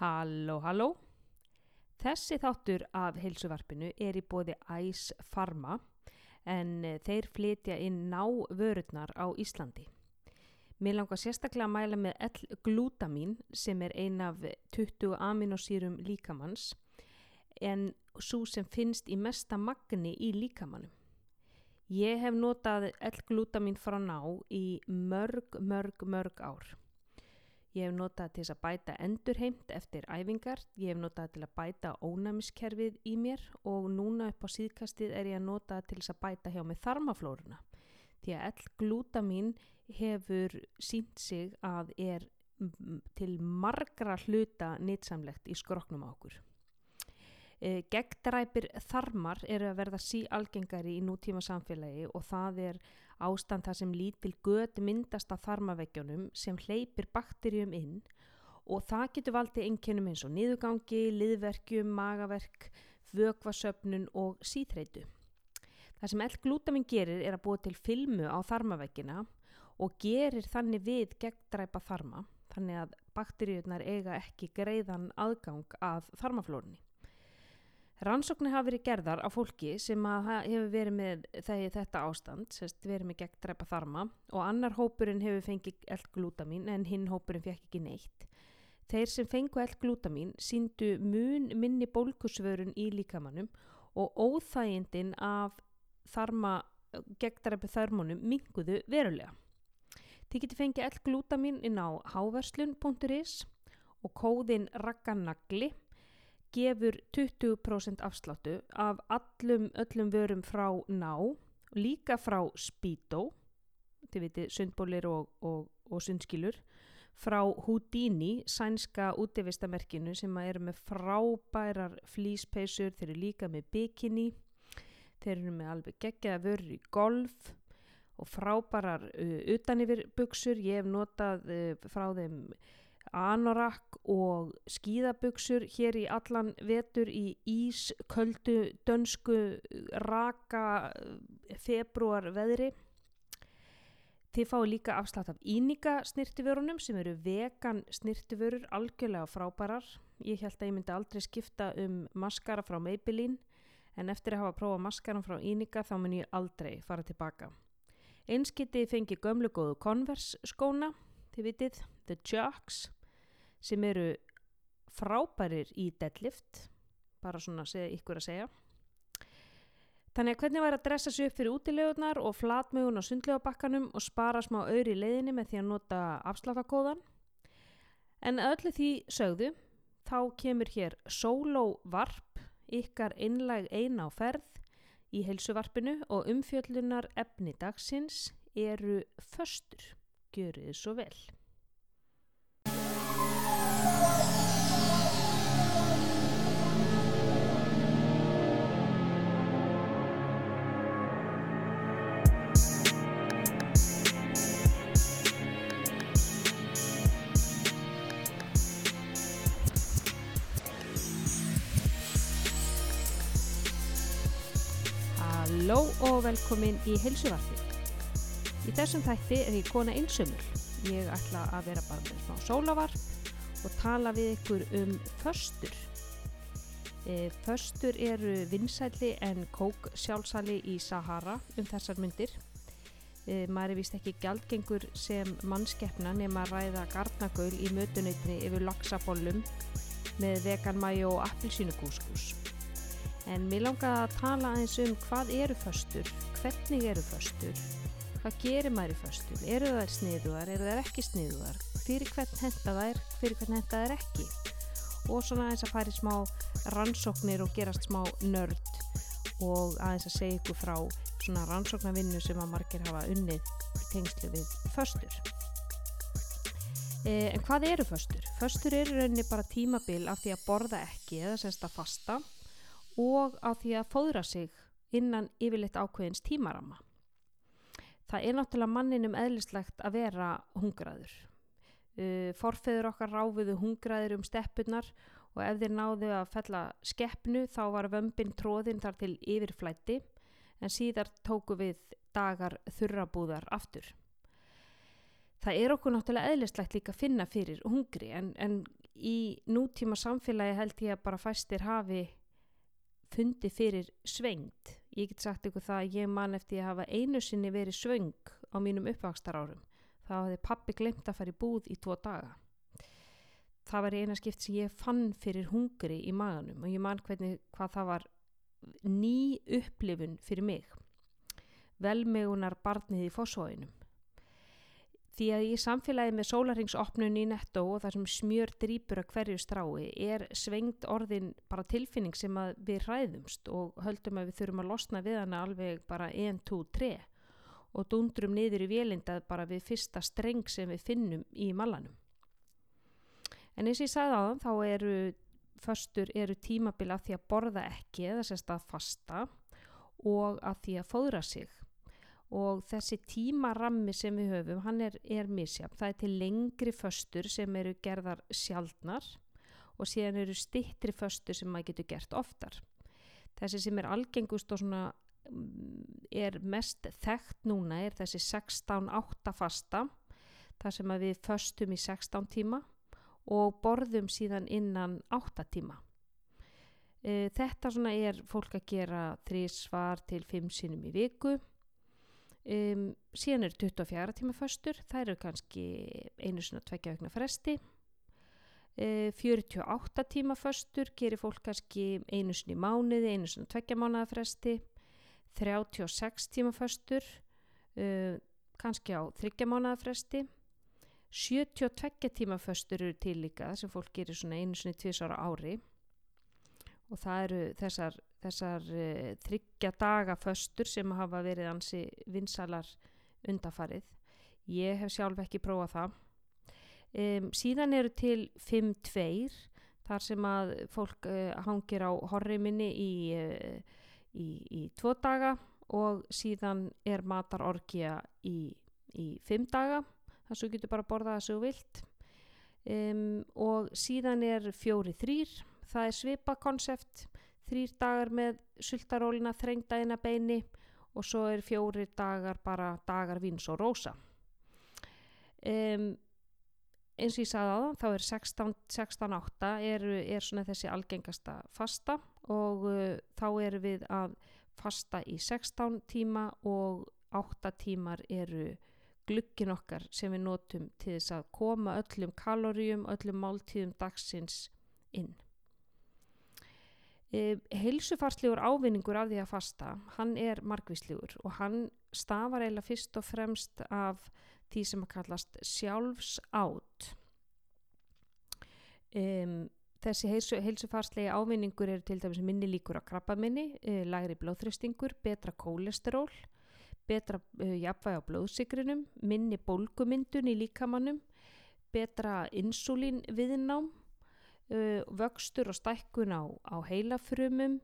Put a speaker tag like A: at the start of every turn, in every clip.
A: Halló, halló. Þessi þáttur af heilsuvarpinu er í bóði Æs Pharma en eh, þeir flytja inn ná vörurnar á Íslandi. Mér langar sérstaklega að mæla með L-glutamin sem er ein af 20 aminosýrum líkamanns en svo sem finnst í mesta magni í líkamannum. Ég hef notað L-glutamin frá ná í mörg, mörg, mörg ár. Ég hef notað til að bæta endurheimt eftir æfingar, ég hef notað til að bæta ónæmiskerfið í mér og núna upp á síðkastið er ég að nota til að bæta hjá með þarmaflóruna. Því að L-glutamin hefur sínt sig að er til margra hluta nýtsamlegt í skroknum á okkur. E, Gegndræpir þarmar eru að verða sí algengari í nútíma samfélagi og það er ástand þar sem lítil gött myndast af þarmaveggjónum sem hleypir bakterjum inn og það getur valdið einkennum eins og niðugangi, liðverkjum, magaverk, vögvasöpnun og síþreitu. Það sem L-glutamin gerir er að búa til filmu á þarmaveggina og gerir þannig við gegndræpa þarma, þannig að bakterjurnar eiga ekki greiðan aðgang að þarmaflórunni. Rannsóknir hafa verið gerðar á fólki sem hefur verið með þetta ástand, sérst verið með gegn drepa þarma og annar hópurinn hefur fengið L-glutamin en hinn hópurinn fekk ekki neitt. Þeir sem fengu L-glutamin síndu mun minni bólkusvörun í líkamannum og óþægindin af þarma, gegn drepa þarmunum minguðu verulega. Þið getur fengið L-glutamin inn á háverslun.is og kóðin rakkanagli gefur 20% afsláttu af allum öllum vörum frá ná, líka frá Speedo, þið viti sundbólir og, og, og sundskilur, frá Houdini, sænska útivistamerkinu sem eru með frábærar flýspeysur, þeir eru líka með bikini, þeir eru með alveg geggjaða vörur í golf og frábærar uh, utanifir buksur, ég hef notað uh, frá þeim anorak og skíðabugsur hér í allan vetur í ísköldu dönsku raka februar veðri Þið fáu líka afslátt af ínika snirtiförunum sem eru vegan snirtiförur algjörlega frábærar. Ég held að ég myndi aldrei skipta um maskara frá Maybelline en eftir að hafa prófað maskaran frá ínika þá mun ég aldrei fara tilbaka. Eins getið fengi gömlu góðu Converse skóna, þið vitið, The Jocks sem eru frábærir í deadlift bara svona segja, ykkur að segja. Þannig að hvernig væri að dressa sér upp fyrir útilegurnar og flatmögun á sundlegabakkanum og spara smá öyri í leiðinni með því að nota afsláttakóðan en öllu því sögðu þá kemur hér solo varp ykkar einlæg eina á ferð í heilsuvarpinu og umfjöllunar efni dagsins eru föstur, gjöru þið svo vel Halló og velkomin í heilsuvarfi. Í þessum þætti er ég kona einsumul. Ég ætla að vera bara með smá sólavarp og tala við ykkur um föstur. E, föstur eru vinsæli en kók sjálfsali í Sahara um þessar myndir. E, maður er vist ekki gjaldgengur sem mannskeppna nema að ræða garnagaul í mötunöytni yfir laxabóllum með veganmæju og appilsínugúskús. En mér langaði að tala aðeins um hvað eru föstur, hvernig eru föstur, hvað gerir maður í föstum, eru þær sniðuðar, eru þær ekki sniðuðar, fyrir hvern henda þær, fyrir hvern henda þær ekki. Og svona aðeins að fara í smá rannsóknir og gerast smá nörd og aðeins að segja ykkur frá svona rannsóknarvinnu sem að margir hafa unnið tengslu við föstur. Eh, en hvað eru föstur? Föstur eru rauninni bara tímabil af því að borða ekki eða semst að fasta og á því að fóðra sig innan yfirleitt ákveðins tímarama. Það er náttúrulega manninum eðlislegt að vera hungraður. Uh, forfeður okkar ráfiðu hungraður um steppunar og ef þeir náðu að fella skeppnu þá var vömbin tróðin þar til yfirflætti en síðar tóku við dagar þurrabúðar aftur. Það er okkur náttúrulega eðlislegt líka að finna fyrir hungri en, en í nútíma samfélagi held ég að bara fæstir hafi fundið fyrir svengt. Ég get sagt ykkur það að ég man eftir að hafa einu sinni verið svöng á mínum uppvakstar-árum. Þá hafði pappi glemt að fara í búð í tvo daga. Það var eina skipt sem ég fann fyrir hungri í maganum og ég man hvernig hvað það var ný upplifun fyrir mig. Velmegunar barnið í fósóinum. Því að í samfélagi með sólaringsopnun í nettó og þar sem smjör drýpur að hverju strái er svengt orðin bara tilfinning sem við ræðumst og höldum að við þurfum að losna við hana alveg bara 1, 2, 3 og dundrum niður í vélindað bara við fyrsta streng sem við finnum í malanum. En eins og ég sagði á þann þá eru, föstur eru tímabil af því að borða ekki eða sérst að fasta og að því að fóðra sig og þessi tímarammi sem við höfum, hann er, er misjafn. Það er til lengri föstur sem eru gerðar sjálfnar og síðan eru stittri föstur sem maður getur gert oftar. Þessi sem er algengust og svona mm, er mest þekkt núna er þessi 16-8 fasta, það sem við föstum í 16 tíma og borðum síðan innan 8 tíma. E, þetta er fólk að gera þrísvar til 5 sinum í viku Um, síðan eru 24 tíma föstur, það eru kannski einu svona tveggja vegna fresti. Uh, 48 tíma föstur gerir fólk kannski einu svona í mánuði, einu svona tveggja mánuða fresti. 36 tíma föstur, uh, kannski á þryggja mánuða fresti. 72 tíma föstur eru til líka sem fólk gerir svona einu svona í tviðsára ári og það eru þessar, þessar uh, þryggja daga föstur sem hafa verið ansi vinsalar undafarið. Ég hef sjálf ekki prófað það. Um, síðan eru til 5-2 þar sem að fólk uh, hangir á horriminni í, uh, í, í tvo daga og síðan er matarorgja í, í 5 daga svo getur bara borðað þessu vilt um, og síðan er 4-3 það er svipa konsept þrýr dagar með sultarólina þrengda inn að beini og svo er fjóri dagar bara dagar vins og rosa um, eins og ég sagði á það þá er 16-8 er, er svona þessi algengasta fasta og uh, þá erum við að fasta í 16 tíma og 8 tímar eru glukkin okkar sem við notum til þess að koma öllum kaloríum, öllum máltíðum dagsins inn heilsufarslegur ávinningur af því að fasta, hann er margvíslegur og hann stafar eiginlega fyrst og fremst af því sem að kallast sjálfsátt. Um, þessi heilsu, heilsufarslegi ávinningur eru til dæmis minni líkur á krabbaminni, e, lægri blóðþristingur, betra kólesteról, betra e, jafnvæg á blóðsikrinum, minni bólgumyndun í líkamannum, betra insulín viðnám uh, vöxtur og stækkun á, á heilafrumum,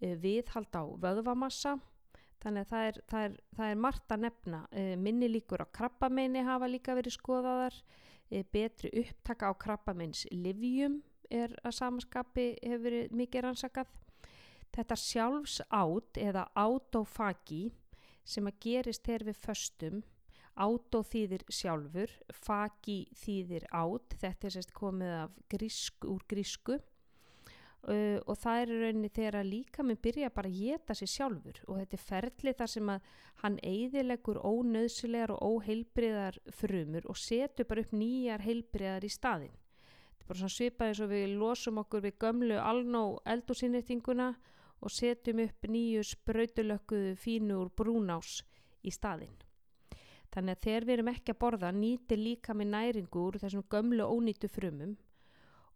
A: uh, viðhald á vöðvamassa, þannig að það er, það er, það er margt að nefna. Uh, minni líkur á krabbameini hafa líka verið skoðaðar, betri upptaka á krabbameins livjum er að samanskapi hefur verið mikið rannsakað. Þetta sjálfs átt eða autofagi sem að gerist hér við föstum Átó þýðir sjálfur, faki þýðir át, þetta er sérst komið grísk, úr grísku uh, og það er rauninni þegar líka minn byrja bara að geta sér sjálfur og þetta er ferli þar sem að hann eidilegur ónöðsilegar og óheilbriðar frumur og setur bara upp nýjar heilbriðar í staðin. Þetta er bara svipað eins og við losum okkur við gömlu alnó eldúsinnýttinguna og setjum upp nýju sprautulökuðu fínu úr brúnás í staðin. Þannig að þegar við erum ekki að borða nýtir líka með næringu úr þessum gömlu ónýtu frumum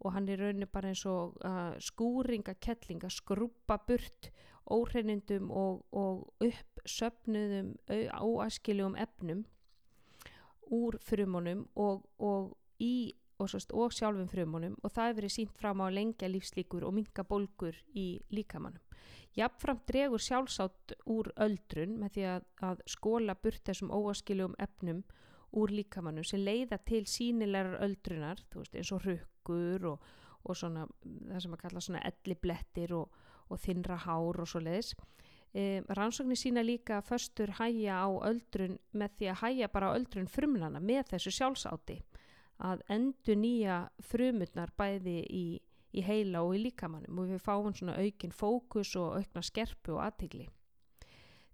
A: og hann er rauninu bara eins og uh, skúringa kettlinga, skrúpa burt óhreinindum og, og uppsöpnuðum óaskiljum efnum úr frumunum og, og, í, og, og sjálfum frumunum og það hefur verið sínt fram á lengja lífslíkur og minga bólgur í líkamannum. Jafnframt dregur sjálfsátt úr öldrun með því að, að skóla burt þessum óaskiljum efnum úr líkamannum sem leiða til sínilegar öldrunar, veist eins og rökkur og, og svona það sem að kalla svona elliblettir og, og þinra hár og svo leiðis. E, rannsóknir sína líka að föstur hæja á öldrun með því að hæja bara á öldrun frumlana með þessu sjálfsátti. að endur nýja frumurnar bæði í, í heila og í líkamannum og við fáum svona aukin fókus og aukna skerpu og aðtigli.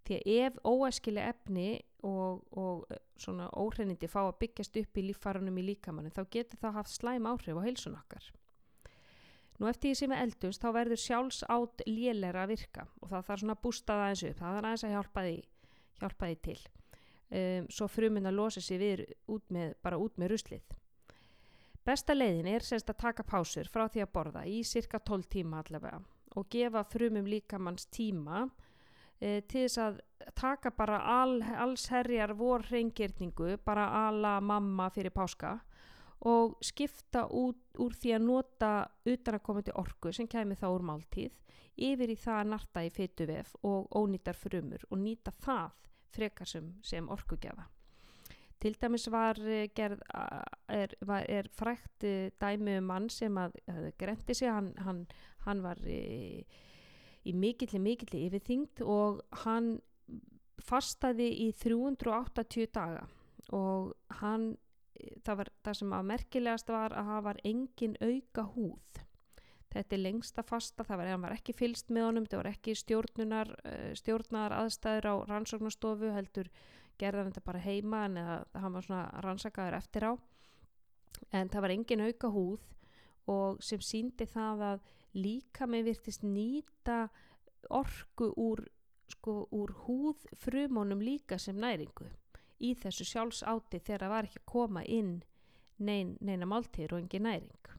A: Því að ef óæskileg efni og, og svona óhreinindi fá að byggjast upp í líffarunum í líkamannum þá getur það haft slæm áhrif á heilsun okkar. Nú eftir því sem við eldumst þá verður sjálfs átt lélera að virka og það þarf svona að bústa það eins upp, það þarf aðeins að hjálpa því, hjálpa því til. Um, svo fruminn að losa sér við út með, bara út með ruslið. Besta leiðin er semst að taka pásur frá því að borða í cirka 12 tíma allavega og gefa frumum líkamanns tíma e, til þess að taka bara al, alls herjar vor reyngjörningu, bara ala mamma fyrir páska og skipta út úr því að nota utanakomandi orku sem kemur þá úr máltíð yfir í það að narta í fytuvef og ónýtar frumur og nýta það frekar sem, sem orkugjafa. Til dæmis var gerð, er, er frækt dæmi um mann sem að, að grendi sig, hann, hann, hann var í, í mikilli, mikilli yfirþyngd og hann fastaði í 380 daga. Og hann það, var, það sem að merkilegast var að það var engin auka húð. Þetta er lengsta fasta það var, var ekki fylst með honum það var ekki eh, stjórnar aðstæður á rannsóknastofu heldur gerðan þetta bara heima en það var svona rannsakaður eftir á en það var engin auka húð og sem síndi það að líka með virtist nýta orgu úr, sko, úr húð frumónum líka sem næringu í þessu sjálfsáti þegar það var ekki að koma inn nein, neina máltíður og engin næring.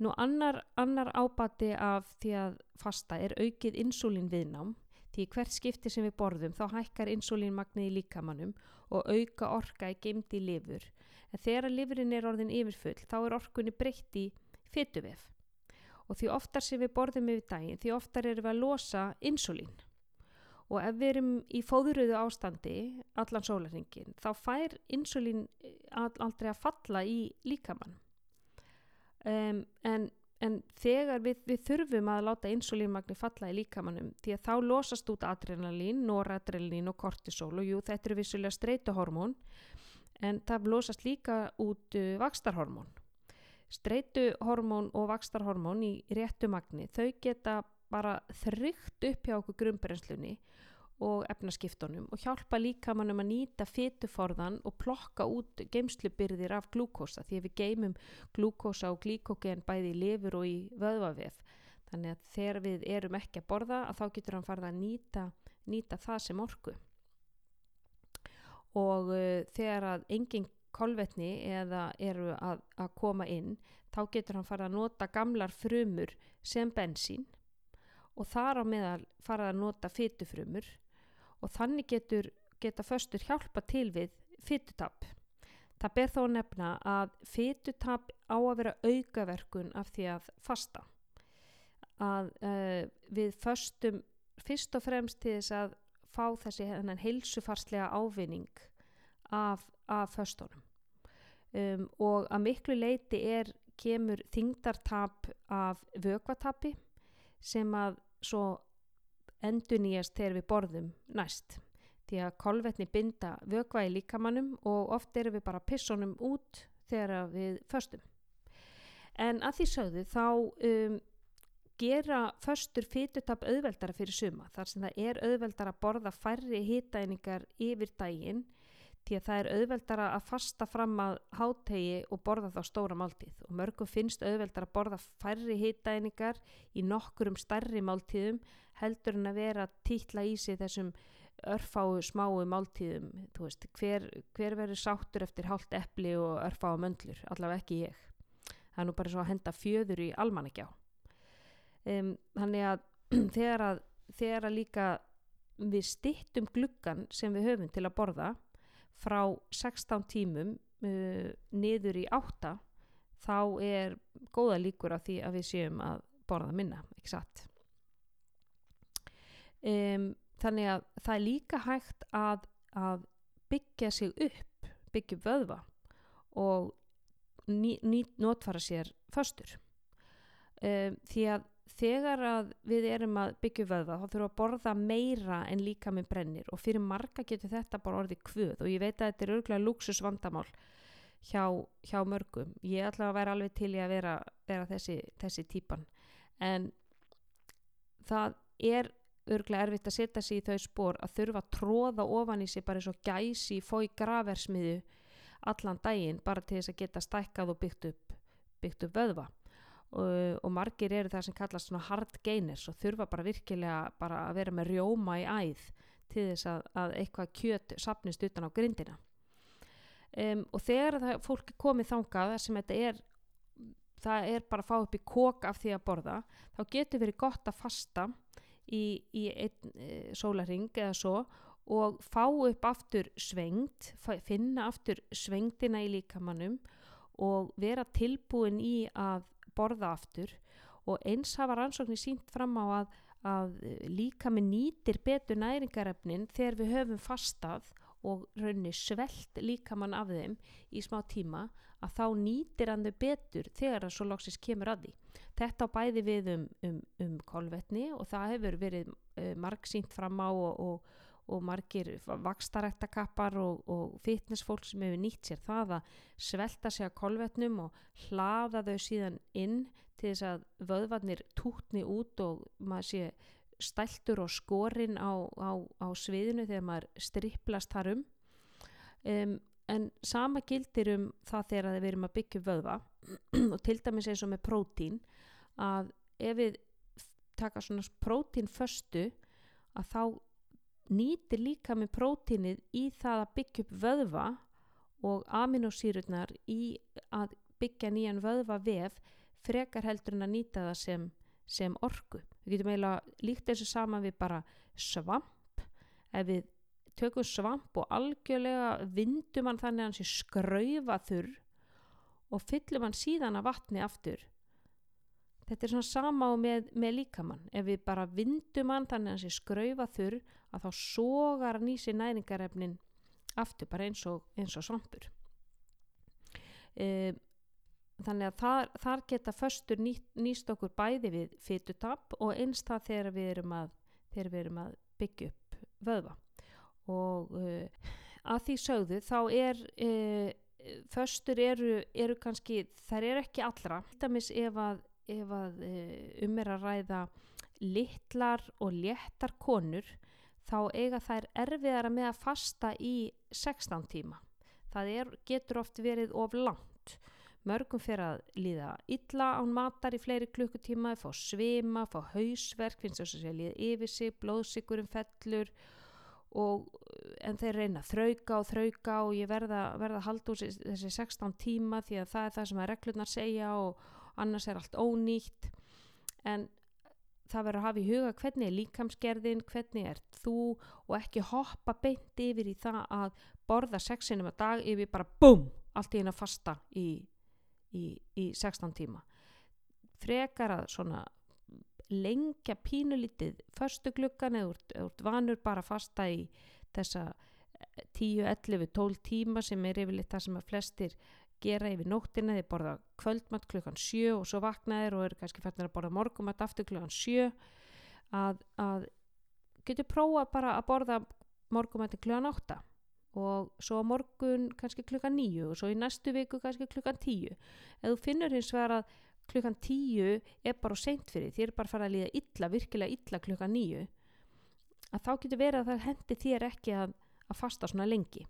A: Nú annar, annar ábati af því að fasta er aukið insulín viðnám því hvert skipti sem við borðum þá hækkar insulínmagnið í líkamannum og auka orka í geimdi í lifur. En þegar lifurinn er orðin yfirfull þá er orkunni breytt í fytuvef og því oftar sem við borðum yfir daginn því oftar erum við að losa insulín og ef við erum í fóðuröðu ástandi allan sólarhingin þá fær insulín eh, aldrei að falla í líkamann. Um, en, en þegar við, við þurfum að láta insulínmagni falla í líkamannum því að þá losast út adrenalín, noradrenalín og kortisol og jú þetta eru vissulega streytuhormón en það losast líka út uh, vakstarhormón streytuhormón og vakstarhormón í réttu magni þau geta bara þrygt upp hjá okkur grumbrennslunni og efnaskiptunum og hjálpa líkamannum að nýta fytuforðan og plokka út geimslubyrðir af glúkosa því að við geimum glúkosa og glíkogen bæði í lifur og í vöðvavef. Þannig að þegar við erum ekki að borða að þá getur hann farið að nýta, nýta það sem orku. Og uh, þegar að engin kolvetni eða eru að, að koma inn þá getur hann farið að nota gamlar frumur sem bensín. Og þar á meðal farið að nota fytufrumur og þannig getur, geta föstur hjálpa til við fytutapp. Það ber þó nefna að fytutapp á að vera aukaverkun af því að fasta. Að uh, við föstum fyrst og fremst til þess að fá þessi heilsufarslega ávinning af, af föstunum. Um, og að miklu leiti er kemur þingdartap af vökvatappi sem að svo endur nýjast þegar við borðum næst því að kolvetni binda vökva í líkamannum og oft erum við bara pissunum út þegar við föstum. En að því sögðu þá um, gera föstur fytutap auðveldara fyrir suma þar sem það er auðveldara að borða færri hýtæningar yfir daginn því að það er auðveldara að fasta fram að hátegi og borða þá stóra máltíð. Og mörgum finnst auðveldara að borða færri hýtæningar í nokkurum stærri máltíðum heldur en að vera títla í sig þessum örfáu smáu máltíðum. Veist, hver, hver verður sáttur eftir hálft eppli og örfáu möndlur? Allavega ekki ég. Það er nú bara svo að henda fjöður í almannegjá um, þannig að þegar, að þegar að líka við stittum gluggan sem við höfum til að borða frá 16 tímum uh, niður í 8 þá er góða líkur á því að við séum að borða minna, ekki satt um, þannig að það er líka hægt að, að byggja sig upp byggja vöðva og ný, ný, notfara sér föstur. Um, því að þegar að við erum að byggja vöðva þá þurfum við að borða meira en líka með brennir. Og fyrir marga getur þetta bara orðið kvöð. Og ég veit að þetta er örgulega luxus vandamál hjá, hjá mörgum. Ég ætla að vera alveg til í að vera, vera þessi, þessi típan. En það er örglega erfitt að setja sig í þau spór að þurfa að tróða ofan í sig bara eins og gæsi fói graversmiðu allan daginn bara til þess að geta stækkað og byggt upp, byggt upp vöðva og, og margir eru það sem kallast svona hard gainers og þurfa bara virkilega bara að vera með rjóma í æð til þess að, að eitthvað kjöt sapnist utan á grindina. Um, og þegar það, fólk er komið þangað sem þetta er það er bara að fá upp í kók af því að borða þá getur verið gott að fasta í, í einn e, sólaring eða svo og fá upp aftur svengt finna aftur svengtina í líkamannum og vera tilbúin í að borða aftur og eins hafa rannsóknir sínt fram á að, að líkami nýtir betur næringarefnin þegar við höfum fastað og raunni svelt líkamann af þeim í smá tíma að þá nýtir hann þau betur þegar það svo loksist kemur að því. Þetta á bæði við um, um, um kolvetni og það hefur verið uh, margsýnt fram á og, og, og margir vakstarættakappar og, og fitnessfólk sem hefur nýtt sér það að svelta sig að kolvetnum og hlaða þau síðan inn til þess að vöðvarnir tútni út og maður sé stæltur og skorinn á, á, á sviðinu þegar maður striplast þar um. um en sama gildir um það þegar við erum að byggja vöðva og til dæmis eins og með prótín að ef við taka svona prótínföstu að þá nýtir líka með prótínið í það að byggja upp vöðva og aminosýrurnar í að byggja nýjan vöðva vef frekar heldur en að nýta það sem, sem orgu. Við getum eiginlega líkt þessu saman við bara svamp ef við tökum svamp og algjörlega vindum hann þannig að hann sé skraufa þurr og fyllum hann síðan að vatni aftur þetta er svona sama á með, með líkamann. Ef við bara vindum hann þannig að hann sé skraufa þurr að þá sogar hann í sig næringarefnin aftur bara eins og, eins og svampur. E, þannig að þar, þar geta föstur ný, nýst okkur bæði við fytutapp og eins það þegar við erum að, við erum að byggja upp vöðva. Og uh, að því sögðu þá er uh, föstur eru, eru kannski þær eru ekki allra. Ef að, ef að uh, um er að ræða litlar og léttar konur þá eiga þær erfiðara með að fasta í 16 tíma. Það er, getur oft verið of langt. Mörgum fyrir að líða illa án matar í fleiri klukkutíma fá svima, fá hausverk finnst þess að að líða yfir sig, blóðsikurum fellur og en þeir reyna að þrauka og þrauka og ég verða, verða að halda úr þessi 16 tíma því að það er það sem að reglurnar segja og annars er allt ónýtt. En það verður að hafa í huga hvernig er líkamsgerðin, hvernig er þú og ekki hoppa beint yfir í það að borða sexinum að dag yfir bara BOOM allt í eina fasta í, í, í 16 tíma. Frekar að svona lengja pínulítið förstu gluggan eða úr vanur bara fasta í þessa 10, 11, 12 tíma sem er yfirleitt það sem að flestir gera yfir nóttina, þeir borða kvöldmatt klukkan 7 og svo vaknaðir og eru kannski færðin að borða morgumatt aftur klukkan 7 að, að getur prófa bara að borða morgumatt klukkan 8 og svo morgun kannski klukkan 9 og svo í næstu viku kannski klukkan 10 eða þú finnur hins vegar að klukkan tíu er bara seint fyrir þér er bara að fara að líða illa, virkilega illa klukkan nýju að þá getur verið að það hendi þér ekki að, að fasta svona lengi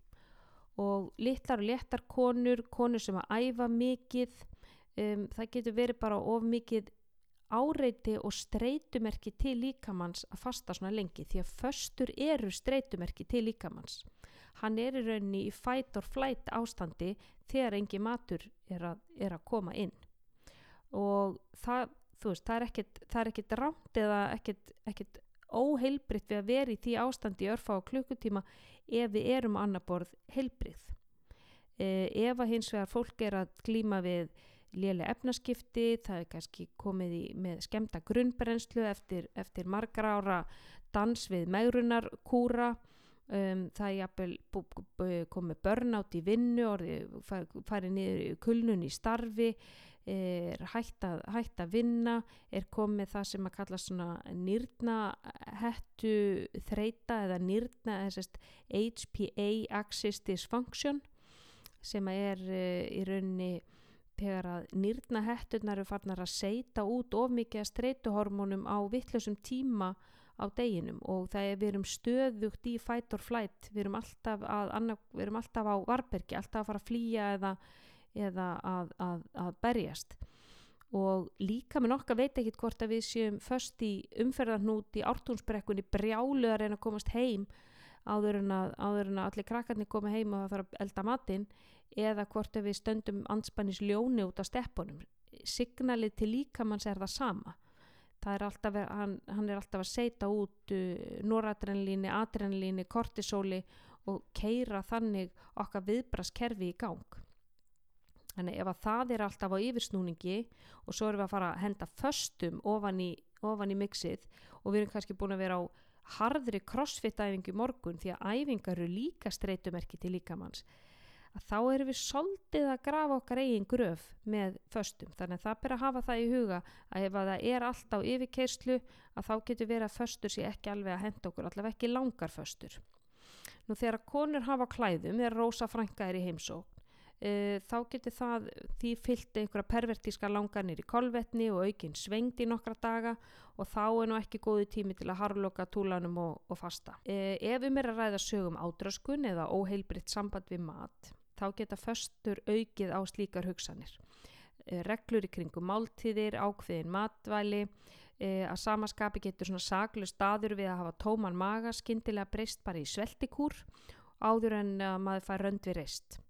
A: og litlar og léttar konur konur sem að æfa mikið um, það getur verið bara of mikið áreiti og streytumerki til líkamanns að fasta svona lengi því að föstur eru streytumerki til líkamanns hann er í rauninni í fight or flight ástandi þegar engi matur er að, er að koma inn. Og það, veist, það er ekkit rámt eða ekkit óheilbritt við að vera í því ástandi í örfa á klukkutíma ef við erum annar borð heilbrið. Eh, ef að hins vegar fólk er að glíma við lélega efnaskipti, það er kannski komið í, með skemta grunnbrennslu eftir, eftir margar ára dans við megrunarkúra, um, það er jafnvel komið börnátt í vinnu, farið niður kulnun í starfi, er hægt að, hægt að vinna, er komið það sem að kalla svona nýrna hættu þreita eða nýrna HPA axis dysfunction sem er uh, í rauninni þegar að nýrna hetturnar eru farnar að seita út of mikið að streytuhormónum á vittlusum tíma á deginum og það er við erum stöðugt í fight or flight, við erum alltaf, að, annaf, við erum alltaf á varbergi, alltaf að fara að flýja eða, eða að, að, að berjast. Og líka með nokka veit ekki hvort að við séum först í umferðarnút í ártúnsbrekkunni brjálu að reyna að komast heim áður en að, áður en allir krakkarnir koma heim og það þarf að elda matinn eða hvort að við stöndum anspannis ljóni út á steppunum. Signalið til líkamanns er það sama er alltaf, hann, hann er alltaf að seita út uh, noradrenlíni, adrenlíni, kortisóli og keira þannig okkar viðbraskerfi í gang. Þannig ef að það er alltaf á yfirsnúningi og svo erum við að fara að henda föstum ofan í, ofan í mixið og við erum kannski búin að vera á harðri crossfit æfingu morgun því að æfingar eru líka streytumerki til líkamanns að þá erum við soldið að grafa okkar eigin gröf með föstum. Þannig að það ber að hafa það í huga að ef að það er allt á yfirkerslu að þá getur verið að föstur sé ekki alveg að henda okkur, allavega ekki langar föstur. Nú þegar konur hafa klæðum þegar rosa frænka er í heimsók uh, þá getur það því fyllt einhverja pervertíska langanir í kolvetni og aukinn svengd í nokkra daga og þá er nú ekki góðu tími til að harloka túlanum og, og fasta. Uh, ef um er að ræða sögum ádröskun eða óheilbritt samband við mat þá geta föstur aukið á slíkar hugsanir. E, reglur í kringum máltíðir, ákveðin matvæli, e, að samaskapi getur svona saglu staður við að hafa tóman maga, skindilega breyst bara í sveltikúr áður en að maður fær rönd við reist.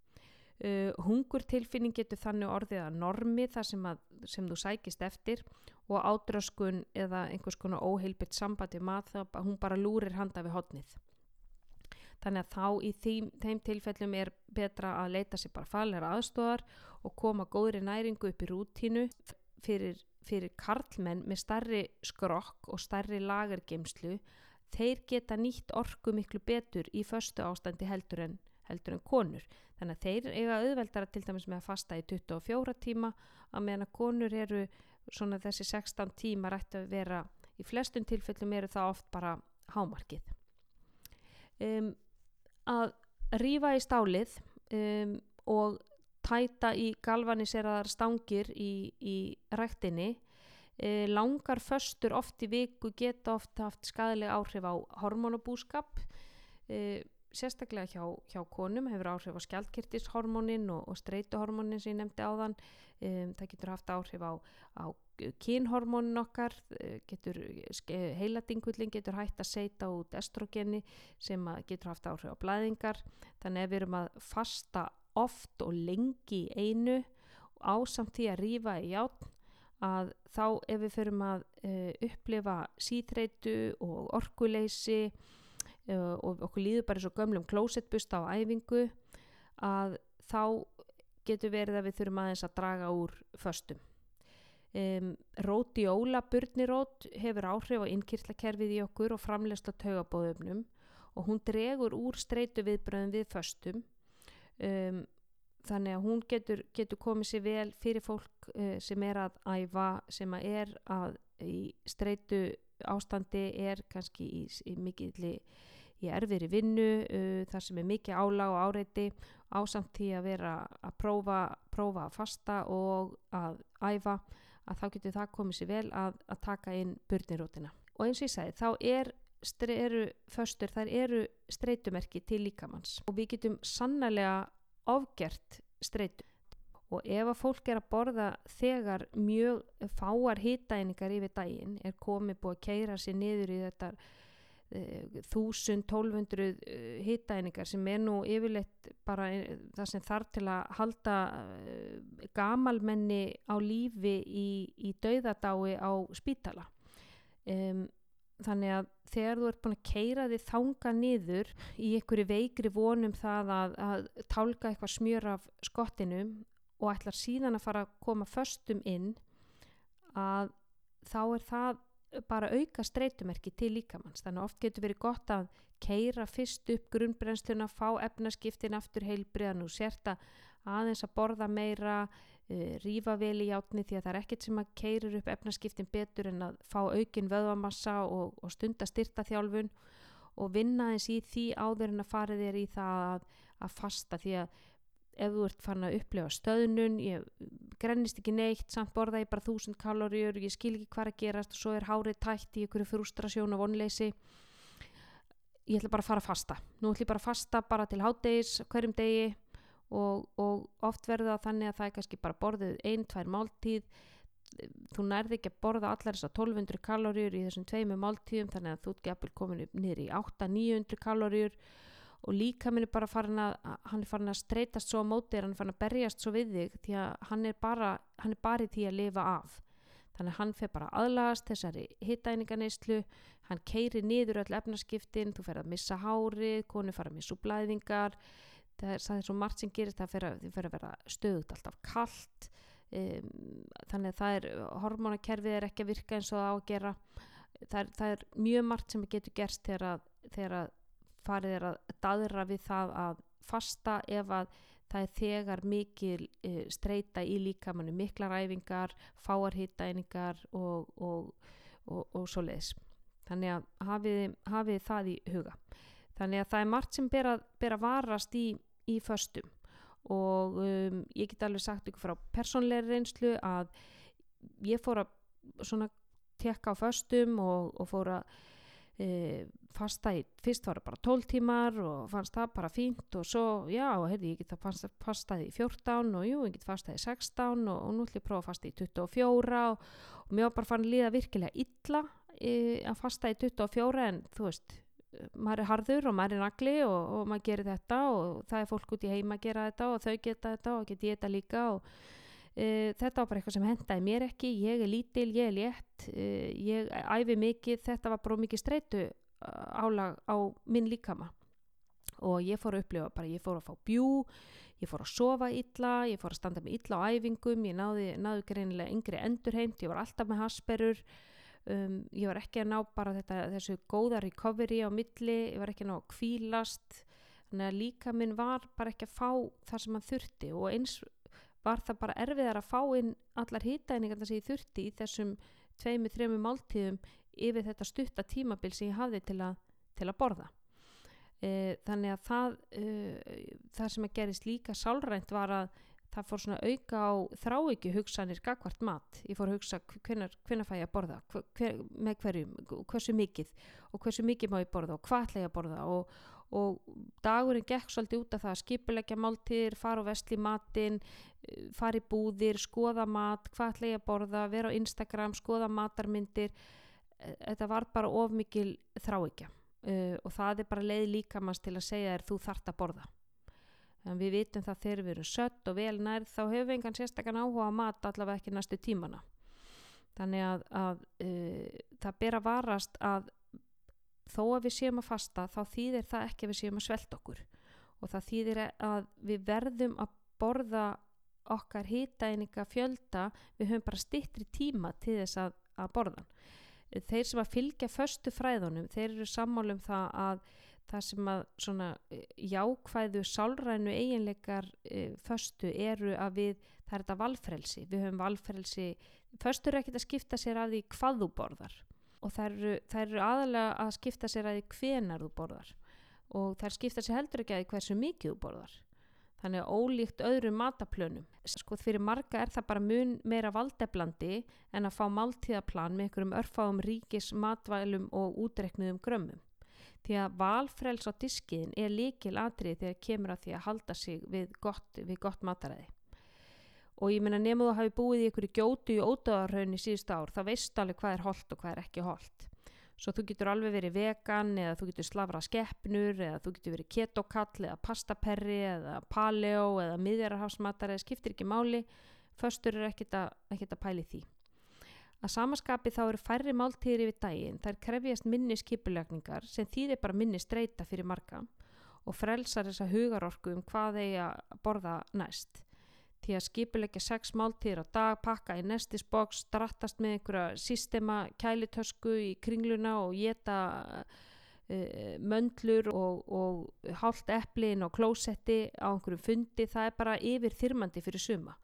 A: Uh, hungurtilfinning getur þannig orðið að normi þar sem, að, sem þú sækist eftir og ádröskun eða einhvers konar óheilbytt sambandi mat þá hún bara lúrir handa við hodnið þannig að þá í þeim, þeim tilfellum er betra að leita sér bara fallera aðstofar og koma góðri næringu upp í rútínu fyrir, fyrir karlmenn með starri skrokk og starri lagergeimslu þeir geta nýtt orku miklu betur í förstu ástandi heldur en, heldur en konur. Þannig að þeir eiga auðveldara til dæmis með að fasta í 24 tíma að meðan að konur eru svona þessi 16 tíma rætt að vera í flestum tilfellum eru það oft bara hámarkið. Um, að rýfa í stálið um, og tæta í galvaniseraðar stangir í, í rættinni e, langar föstur oft í viku geta oft haft skadalega áhrif á hormonabúskap e, sérstaklega hjá, hjá konum hefur áhrif á skjaldkirtishormonin og, og streytuhormonin sem ég nefndi á þann e, það getur haft áhrif á, á kynhormónin okkar eh, getur, heiladingullin getur hægt að seita út estrogeni sem getur haft áhrif á blæðingar. Þannig að við erum að fasta oft og lengi í einu ásamt því að rýfa í játn að þá ef við förum að uh, upplifa síþreitu og orkuleysi uh, og okkur líður bara svo gömlum klósettbusta á æfingu að þá getur verið að við þurfum aðeins að draga úr föstum Um, Rótióla burnirót hefur áhrif á innkýrslakerfið í okkur og framlegst á taugabóðumnum og hún dregur úr streitu viðbröðum við föstum. Um, þannig að hún getur, getur komið sér vel fyrir fólk uh, sem er að æfa, sem að er að í streitu ástandi er kannski í, í mikilli í erfiðri vinnu uh, þar sem er mikið álag og áreiti ásamt því að vera að prófa, prófa að fasta og að æfa að þá getur það komið sér vel að, að taka inn burnirótina. Og eins og ég sagði, þá er, eru föstur, þar eru streytumerki til líkamanns og við getum sannlega ofgert streytu. Og ef að fólk er að borða þegar mjög fáar hýtaeiningar yfir daginn er komið búið að keira sér niður í þetta 1000-1200 uh, uh, hittæningar sem er nú yfirleitt bara það sem þarf til að halda uh, gamalmenni á lífi í, í dauðadái á spítala. Um, þannig að þegar þú ert búin að keira þið þanga niður í einhverju veikri vonum það að, að tálka eitthvað smjör af skottinum og ætlar síðan að fara að koma föstum inn að þá er það bara auka streytumerki til líkamanns þannig oft getur verið gott að keira fyrst upp grunnbrennsluna, fá efnaskiptin aftur heilbriðan og sérta aðeins að borða meira uh, rýfa vel í játni því að það er ekkert sem að keirir upp efnaskiptin betur en að fá aukin vöðvamassa og, og stunda styrta þjálfun og vinna eins í því áður en að farið er í það að, að fasta því að ef þú ert fann að upplefa stöðnun ég grennist ekki neitt samt borða ég bara þúsund kaloríur ég skil ekki hvað að gerast og svo er hárið tætt í einhverju frustrasjón og vonleysi. Ég ætla bara að fara að fasta. Nú ætla ég bara að fasta bara til háttegis hverjum degi og, og oft verður það þannig að það er kannski bara borðið ein, tvær máltíð. Þú nærði ekki að borða allar þessar 1200 kaloríur í þessum tveimu máltíðum þannig að þú ert ekki komin upp niður í 800-900 kaloríur og líka minn er bara farin að hann er farin að streytast svo á móti hann er farin að berjast svo við þig því að hann er bara, hann er bara í því að lifa af. Þannig að hann fer bara aðlagast þessari hittæninganistlu hann keiri niður öll efnaskiptin þú fer að missa hárið, konu fara að missa blæðingar það er, það er svo margt sem gerist það fer að, fer að vera stöðut alltaf kallt um, þannig að það er hormonakerfið er ekki að virka eins og það á að gera. Það er, það er mjög margt sem getur gerst þegar að, þegar að farið er að daðra við það að fasta ef að það er þegar mikil e, streyta í líkamannu, miklar æfingar, fáarhittæningar og, og, og, og svo leiðis. Þannig að hafið, hafið það í huga. Þannig að það er margt sem ber að, ber að varast í, í föstum og um, ég get alveg sagt ykkur frá personleiri reynslu að ég fór að svona tekka á föstum og fór að e, fasta í, fyrst var það bara 12 tímar og fannst það bara fínt og svo, já, heyrði, ég get að fasta í 14 og jú, ég get fasta í 16 og, og nú ætlum ég að prófa að fasta í 24 og, og mér var bara fann líða virkilega illa e, að fasta í 24 en þú veist, maður er harður og maður er nagli og, og maður gerir þetta og það er fólk út í heima að gera þetta og þau geta þetta og get ég þetta líka og Uh, þetta var bara eitthvað sem hendaði mér ekki. Ég er lítil, ég er létt uh, ég æfi mikið, þetta var bara mikið streitu álag á minn líkama. Og ég fór að upplifa bara, ég fór að fá bjú ég fór að sofa illa, ég fór að standa með illa á æfingum, ég náði, náði greinilega yngri endurheimt, ég var alltaf með hasperur um, ég var ekki að ná bara þetta, þessu góða recovery á milli, ég var ekki að ná að kvílast þannig að líka minn var bara ekki að fá það sem hann þurfti. Og eins var það bara erfiðar að fá inn allar hýtæningar sem ég þurfti í þessum tveimu, þrejum máltíðum yfir þetta stutta tímabil sem ég hafði til að, til að borða. E, þannig að það, e, það sem að gerist líka sálrænt var að það fór svona auka á þráiki hugsanir gagvart mat. Ég fór að hugsa hvenar fæ ég að borða, hver, með hverjum, hversu mikið? Og hversu mikið má ég borða? Og hvað ætla ég að borða? Og, og dagurinn gekk svolítið út af það að skipulegja máltíðir, fara og vestli matinn, eh, fara í búðir, skoða mat, hvað ætla ég að borða, vera á Instagram, skoða matarmyndir. Eh, þetta var bara of mikil þráikja uh, og það er bara leið líkamast til að segja þér þú þart að borða. En við vitum það þegar við erum sött og vel nærð þá hefur engan sérstakann áhuga á mat allavega ekki næstu tímana. Þannig að, að uh, það ber að varast að þó að við séum að fasta þá þýðir það ekki að við séum að svelta okkur. Og það þýðir að við verðum að borða okkar hýtaeininga fjölda við höfum bara stittri tíma til þess að, að borðan þeir sem að fylgja förstu fræðunum þeir eru sammálum það að það sem að svona e, jákvæðu sálrænu eiginleikar e, förstu eru að við það er þetta valfrelsi, við höfum valfrelsi. Förstur er ekkit að skipta sér af því hvað þú borðar og þær eru, aðalega að skipta sér að hvenar þú borðar. Og þær skipta sér heldur ekki að hversu mikið þú borðar. Þannig að ólíkt öðrum mataplönum sko fyrir marga er það bara mun meira valdeblandi en að fá máltíðaplan með einhverjum örfáum ríkis matvælum og útreknuðum grömmum. Því að valfrels á diskiðin er líkil atrið þegar kemur að því að halda sig við gott, við gott mataræði og ég meina nefnum þú hafi búið í einhverju gjótu í ódöðarhaun í síðust ár þá veistu alveg hvað er holdt og hvað er ekki holdt svo þú getur alveg verið vegan eða þú getur slavra skeppnur eða þú getur verið ketokall eða pastaperri eða paleo eða miðjararhásmatar eða skiptir ekki máli. Förstur er ekkit að, ekkit að pæli því. Að samaskapi þá eru færri máltíðir yfir daginn þær krefjast minni skipulegningar sem þýðir bara minni streyta fyrir marga og frelsar þessa hugarorku um hvað þeir að borða næst því að skipilegja sex máltíðir á dag, pakka í nestisboks, drattast með einhverja sístema kælitösku í kringluna og geta uh, möndlur og, og hálft eplin og klósetti á einhverju fundi, það er bara yfir þyrmandi fyrir suma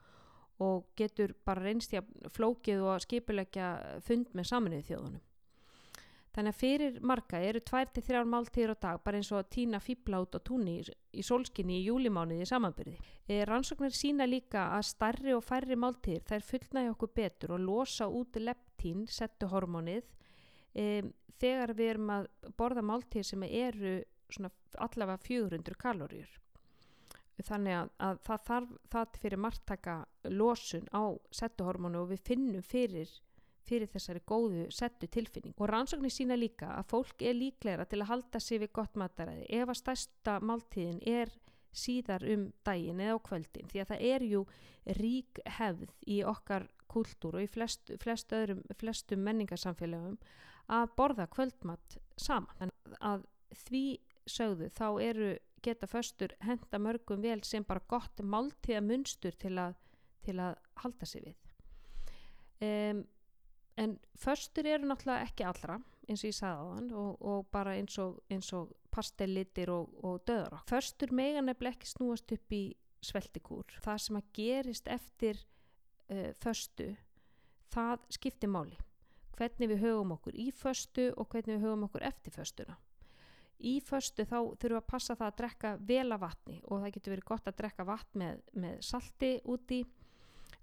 A: og getur bara reynst í að flókið og skipilegja fund með saminuði þjóðunum. Þannig að fyrir marga eru tvær til þrjár máltíður á dag bara eins og að týna fýbla út á túnni í, sólskinni í júlimániði samanbyrði. E, rannsóknir sína líka að starri og færri máltíður þær fullnaði okkur betur og losa út leptín, settu hormónið, e, þegar við erum að borða máltíður sem eru allavega 400 kaloríur. Þannig að, að það þarf það fyrir margtaka losun á settuhormónu og við finnum fyrir fyrir þessari góðu settu tilfinning. Og rannsóknir sína líka að fólk er líklegra til að halda sig við gott mataræði ef að stærsta máltíðin er síðar um daginn eða á kvöldin því að það er jú rík hefð í okkar kultúr og í flest, flest öðrum, flestum menningarsamfélagum að borða kvöldmatt saman. En að því sögðu þá eru geta föstur henda mörgum vel sem bara gott máltíða munstur til að, til að halda sig við. Um, en föstur eru náttúrulega ekki allra eins og ég sagði á þann og, og bara eins og, og pastellitir og, og döðar föstur mega nefnilega ekki snúast upp í sveltikúr. Það sem að gerist eftir uh, föstu það skiptir máli. Hvernig við höfum okkur í föstu og hvernig við höfum okkur eftir föstuna. Í föstu þá þurfum við að passa það að drekka vel af vatni og það getur verið gott að drekka vatn með, með salti úti. Eh,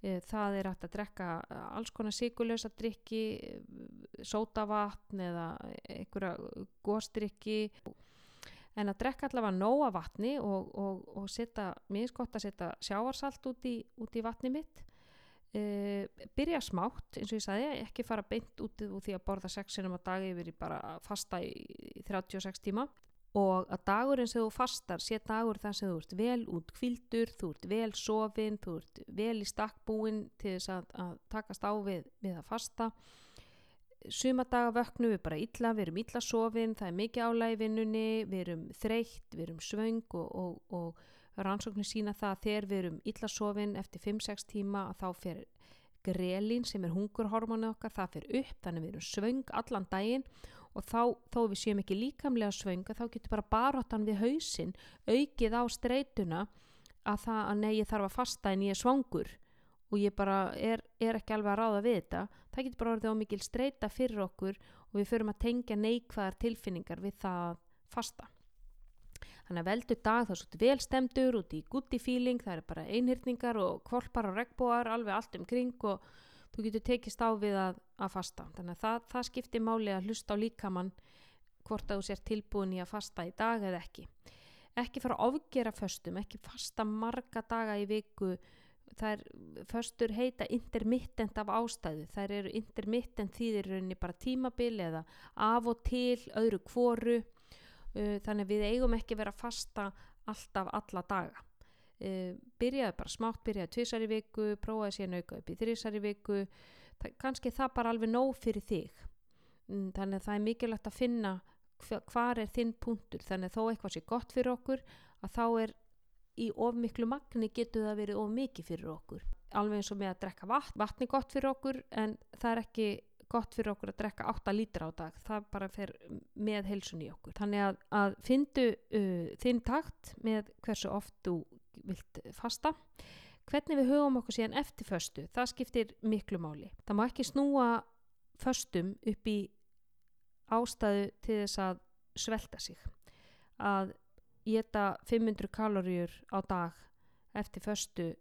A: það er hægt að drekka eh, alls konar sigurlösa drikki, eh, sótavatn eða einhverja góstrykki en að drekka allavega nóga vatni og, og, og setja, mér er gott að setja sjáarsalt út í, út í vatni mitt. E, byrja smátt eins og ég sagði, ekki fara beint út úr því að borða sexinum á dagi yfir bara fasta í 36 tíma og að dagurinn sem þú fastar sé dagur þar sem þú ert vel út kvildur, þú ert vel sofin, þú ert vel í stakkbúin til þess að, að takast á við, við að fasta. Sumadaga vöknu við bara illa, við erum illa sofin, það er mikið vinnunni, við erum þreytt, við erum svöng og, og, og rannsóknir sína það að þegar við erum illa sofin eftir 5-6 tíma að þá fer grelin sem er hungurhormónu okkar, það fer upp, þannig við erum svöng allan daginn og þá, þó við séum ekki líkamlega svönga þá getur bara baróttan við hausin aukið á streytuna að það að nei ég þarf að fasta en ég er svangur og ég bara er, er ekki alveg að ráða við þetta. Það getur bara orðið á mikil streyta fyrir okkur og við förum að tengja neikvæðar tilfinningar við það að fasta. Þannig að veldu dag það er svolítið velstemdur út í goodie feeling það er bara einhyrningar og kvolpar og regnbóar alveg allt um kring og þú getur tekist á við að, að fasta. Þannig að það, það skiptir máli að hlusta á líkamann hvort að þú sér tilbúin í að fasta í dag eða ekki. Ekki fara að ofgera föstum ekki fasta marga daga í viku. Það er, föstur heita intermittent af ástæðu. Það eru intermittent þýðir rauninni bara tímabil eða af og til öðru kvoru uh, þannig við eigum ekki vera fasta alltaf alla daga e, byrjaði bara smátt, byrjaði tvísar í viku, prófaði síðan auka upp í þrísar í viku, það, kannski það bara alveg nóg fyrir þig. Mm, þannig að það er mikilvægt að finna hvar er þinn punktur, þannig að þó eitthvað sé gott fyrir okkur, að þá er í of miklu magni getur það verið of mikið fyrir okkur. Alveg eins og með að drekka vatn, vatn er gott fyrir okkur en það er ekki gott fyrir okkur að drekka 8 lítra á dag. Það bara fer með helsun í okkur. Þannig að, að findu uh, þinn takt með hversu oft þú vilt fasta. Hvernig við hugum okkur síðan eftir föstu það skiptir miklu máli. Það má ekki snúa föstum upp í ástæðu til þess að svelta sig. Að geta 500 kaloríur á dag eftir föstu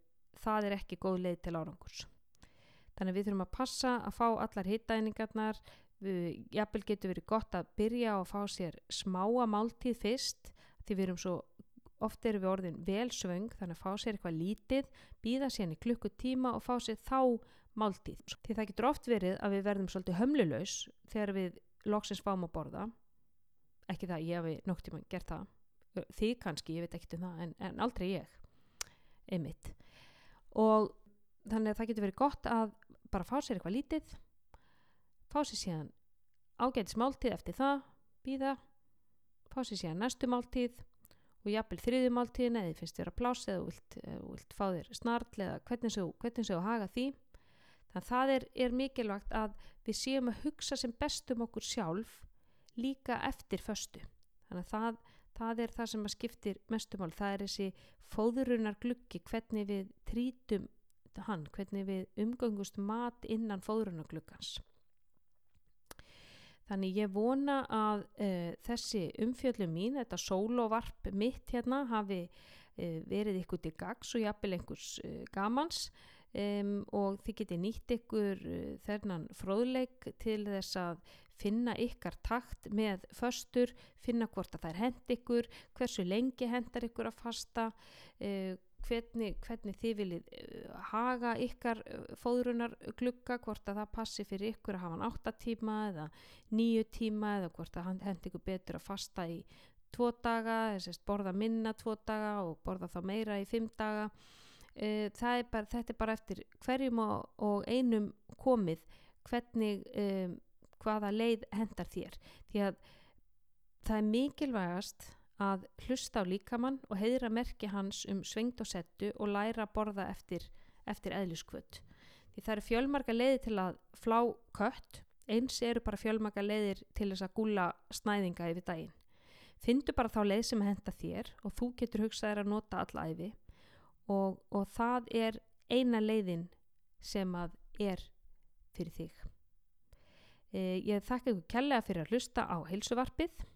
A: það er ekki góð leið til árangurs. Þannig við þurfum að passa að fá allar hittæningarnar jafnvel getur verið gott að byrja og fá sér smáa máltíð fyrst því við erum svo Oft eru við orðin vel svöng þannig að fá sér eitthvað lítið, býða sérni klukkutíma og fá sér þá máltíð. Því það getur oft verið að við verðum svolítið hömlulegs þegar við loksins fáum að borða. Ekki það, ég hefi nokt tíma gert það. Þið kannski, ég veit ekkert um það, en, en aldrei ég. Einmitt. Og þannig að það getur verið gott að bara fá sér eitthvað lítið, fá sér síðan ágætis máltíð eftir það, býða, fá sér síðan næstu máltíð og jafnvel þriðjumáltíðin eða finnst þér að plása eða vilt, vilt fá þér snarl eða hvernig séu að haga því. Þannig að það er, er mikilvægt að við séum að hugsa sem bestum okkur sjálf líka eftir föstu. Þannig að það, það er það sem að skiptir mestumál, það er þessi fóðurunar gluggi, hvernig við trítum hann, hvernig við umgöngust mat innan fóðurunar gluggans Þannig ég vona að uh, þessi umfjöllum mín, þetta sólovarp mitt hérna, hafi uh, verið ykkur til gags og jafnvel einhvers uh, gamans. Um, og þið geti nýtt ykkur þennan fróðleik til þess að finna ykkar takt með föstur, finna hvort að það er hend ykkur, hversu lengi hendar ykkur að fasta, hvernig, hvernig þið viljið haga ykkar fóðrunar glugga, hvort að það passi fyrir ykkur að hafa hann 8 tíma eða 9 tíma eða hvort að hann hendi ykkur betur að fasta í 2 daga, að borða minna 2 daga og borða þá meira í 5 daga. Er bara, þetta er bara eftir hverjum og, og einum komið hvernig, um, hvaða leið hendar þér. Því að það er mikilvægast að hlusta á líkamann og heiðra merki hans um svengt og settu og læra að borða eftir, eftir eðliskvöld. Því það eru fjölmarga leiðir til að flá kött, eins eru bara fjölmarga leiðir til þess að gúla snæðinga yfir daginn. Findu bara þá leið sem henda þér og þú getur hugsaðir að nota allæfi og, og það er eina leiðin sem að er fyrir þig. Eh, ég þakka ykkur kellega fyrir að hlusta á heilsuvarpið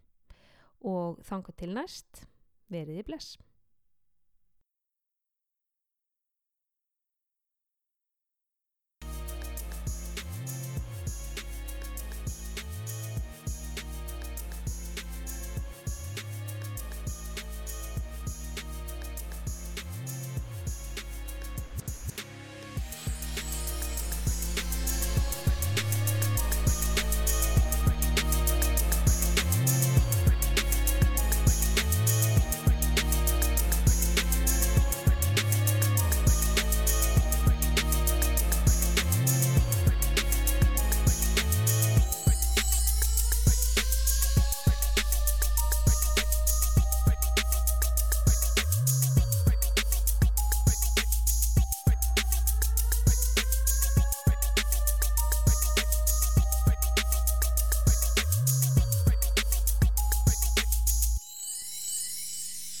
A: og þanga til næst, veriði bless.